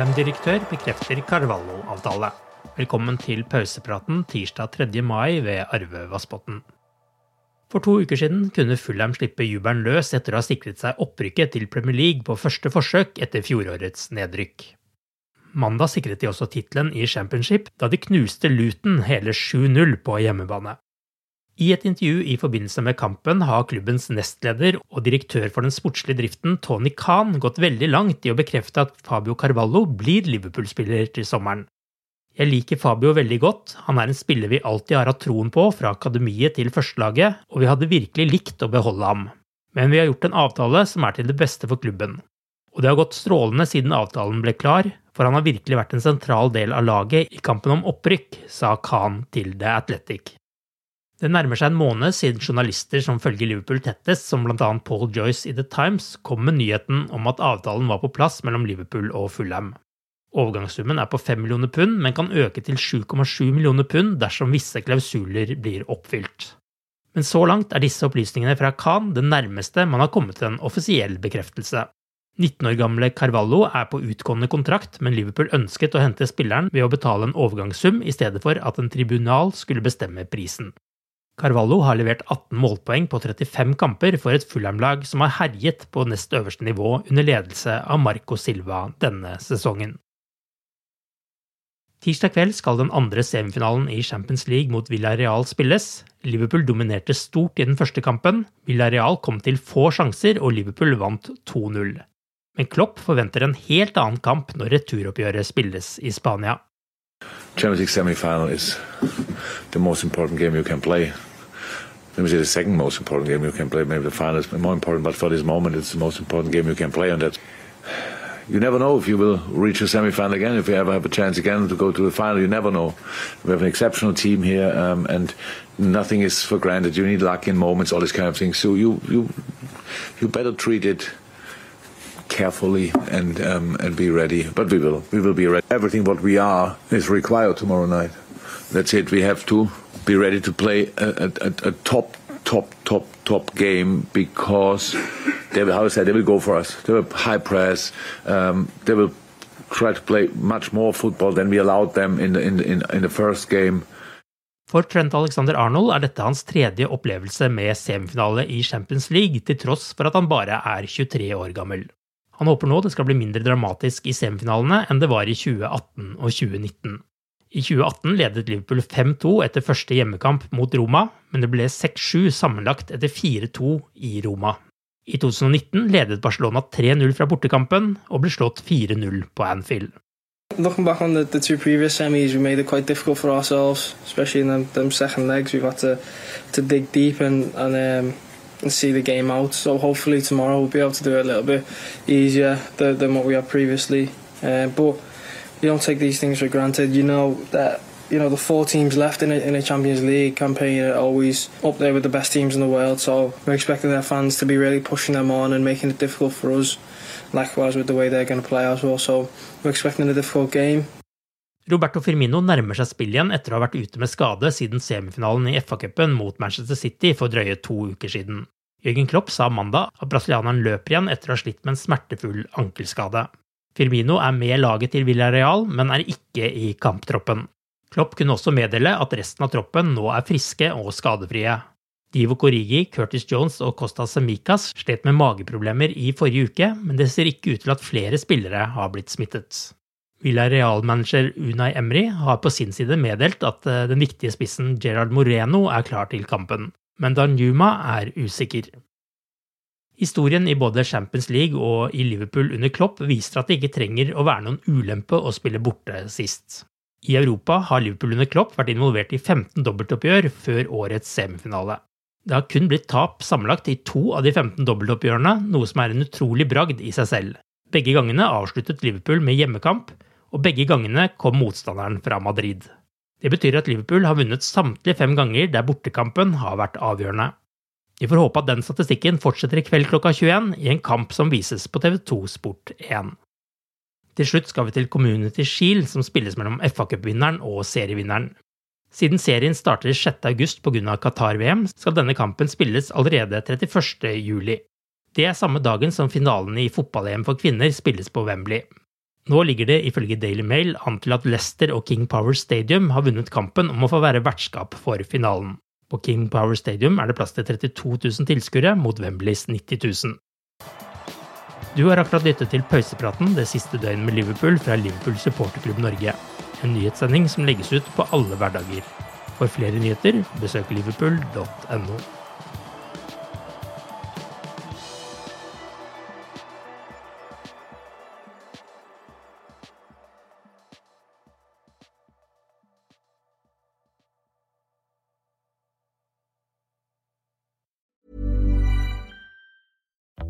Fulham-direktør bekrefter Carvalho-avtale. Velkommen til pausepraten tirsdag 3. mai ved Arve Vassbotn. For to uker siden kunne Fulham slippe jubelen løs etter å ha sikret seg opprykket til Premier League på første forsøk etter fjorårets nedrykk. Mandag sikret de også tittelen i Championship da de knuste Luton hele 7-0 på hjemmebane. I et intervju i forbindelse med kampen har klubbens nestleder og direktør for den sportslige driften, Tony Khan, gått veldig langt i å bekrefte at Fabio Carvalho blir Liverpool-spiller til sommeren. Jeg liker Fabio veldig godt, han er en spiller vi alltid har hatt troen på fra akademiet til førstelaget, og vi hadde virkelig likt å beholde ham. Men vi har gjort en avtale som er til det beste for klubben. Og det har gått strålende siden avtalen ble klar, for han har virkelig vært en sentral del av laget i kampen om opprykk, sa Khan til The Athletic. Det nærmer seg en måned siden journalister som følger Liverpool tettest, som bl.a. Paul Joyce i The Times, kom med nyheten om at avtalen var på plass mellom Liverpool og Fulham. Overgangssummen er på 5 millioner pund, men kan øke til 7,7 millioner pund dersom visse klausuler blir oppfylt. Men så langt er disse opplysningene fra Khan det nærmeste man har kommet til en offisiell bekreftelse. 19 år gamle Carvalho er på utgående kontrakt, men Liverpool ønsket å hente spilleren ved å betale en overgangssum i stedet for at en tribunal skulle bestemme prisen. Carvalho har levert 18 målpoeng på 35 kamper for et Fulham-lag som har herjet på nest øverste nivå under ledelse av Marco Silva denne sesongen. Tirsdag kveld skal den andre semifinalen i Champions League mot Villarreal spilles. Liverpool dominerte stort i den første kampen, Villarreal kom til få sjanser og Liverpool vant 2-0. Men Klopp forventer en helt annen kamp når returoppgjøret spilles i Spania. Champions League semifinal is the most important game you can play. Maybe the second most important game you can play. Maybe the final is more important, but for this moment, it's the most important game you can play. And that you never know if you will reach a semi-final again. If you ever have a chance again to go to the final, you never know. We have an exceptional team here, um, and nothing is for granted. You need luck in moments, all these kind of things. So you you you better treat it carefully and um, and be ready. But we will we will be ready. Everything what we are is required tomorrow night. That's it. We have to be ready to play a, a, a top top top top game because they will, how I say, they will go for us. They will high press. Um, they will try to play much more football than we allowed them in the, in the, in the first game. For Trent Alexander Arnold er dette hans tredje opplevelse med semifinale i Champions League, til tross for at han bare er 23 år gammel. Han håper nå det skal bli mindre dramatisk i semifinalene enn det var i 2018 og 2019. I 2018 ledet Liverpool 5-2 etter første hjemmekamp mot Roma, men det ble 6-7 sammenlagt etter 4-2 i Roma. I 2019 ledet Barcelona 3-0 fra bortekampen og ble slått 4-0 på Anfield. Looking back on the, the two previous semis, we made it quite difficult for ourselves, especially in them, them second legs. We've had to, to dig deep and, and, um, and see the game out. So hopefully tomorrow we'll be able to do it a little bit easier than, than what we had previously. Uh, but you don't take these things for granted. You know that you know the four teams left in a, in a Champions League campaign are always up there with the best teams in the world. So we're expecting their fans to be really pushing them on and making it difficult for us. Likewise with the way they're going to play as well. So we're expecting a difficult game. Roberto Firmino nærmer seg spill igjen etter å ha vært ute med skade siden semifinalen i FA-cupen mot Manchester City for drøye to uker siden. Jørgen Klopp sa mandag at brasilianeren løper igjen etter å ha slitt med en smertefull ankelskade. Firmino er med laget til Villarreal, men er ikke i kamptroppen. Klopp kunne også meddele at resten av troppen nå er friske og skadefrie. Divo Korigi, Curtis Jones og Costas Semicas slet med mageproblemer i forrige uke, men det ser ikke ut til at flere spillere har blitt smittet. Villarreal-manager Unai Emry har på sin side meddelt at eh, den viktige spissen Gerard Moreno er klar til kampen, men Danjuma er usikker. Historien i både Champions League og i Liverpool under Klopp viser at det ikke trenger å være noen ulempe å spille borte sist. I Europa har Liverpool under Klopp vært involvert i 15 dobbeltoppgjør før årets semifinale. Det har kun blitt tap sammenlagt i to av de 15 dobbeltoppgjørene, noe som er en utrolig bragd i seg selv. Begge gangene avsluttet Liverpool med hjemmekamp, og begge gangene kom motstanderen fra Madrid. Det betyr at Liverpool har vunnet samtlige fem ganger der bortekampen har vært avgjørende. Vi får håpe at den statistikken fortsetter i kveld klokka 21 i en kamp som vises på TV2 Sport 1. Til slutt skal vi til Community Shield, som spilles mellom FA-cupvinneren og serievinneren. Siden serien starter 6.8 pga. Qatar-VM, skal denne kampen spilles allerede 31.7. Det er samme dagen som finalen i fotball-EM for kvinner spilles på Wembley. Nå ligger det ifølge Daily Mail an til at Leicester og King Power Stadium har vunnet kampen om å få være vertskap for finalen. På King Power Stadium er det plass til 32 000 tilskuere mot Wembleys 90 000. Du har akkurat lyttet til pausepraten det siste døgnet med Liverpool fra Liverpool supporterklubb Norge. En nyhetssending som legges ut på alle hverdager. For flere nyheter, besøk liverpool.no.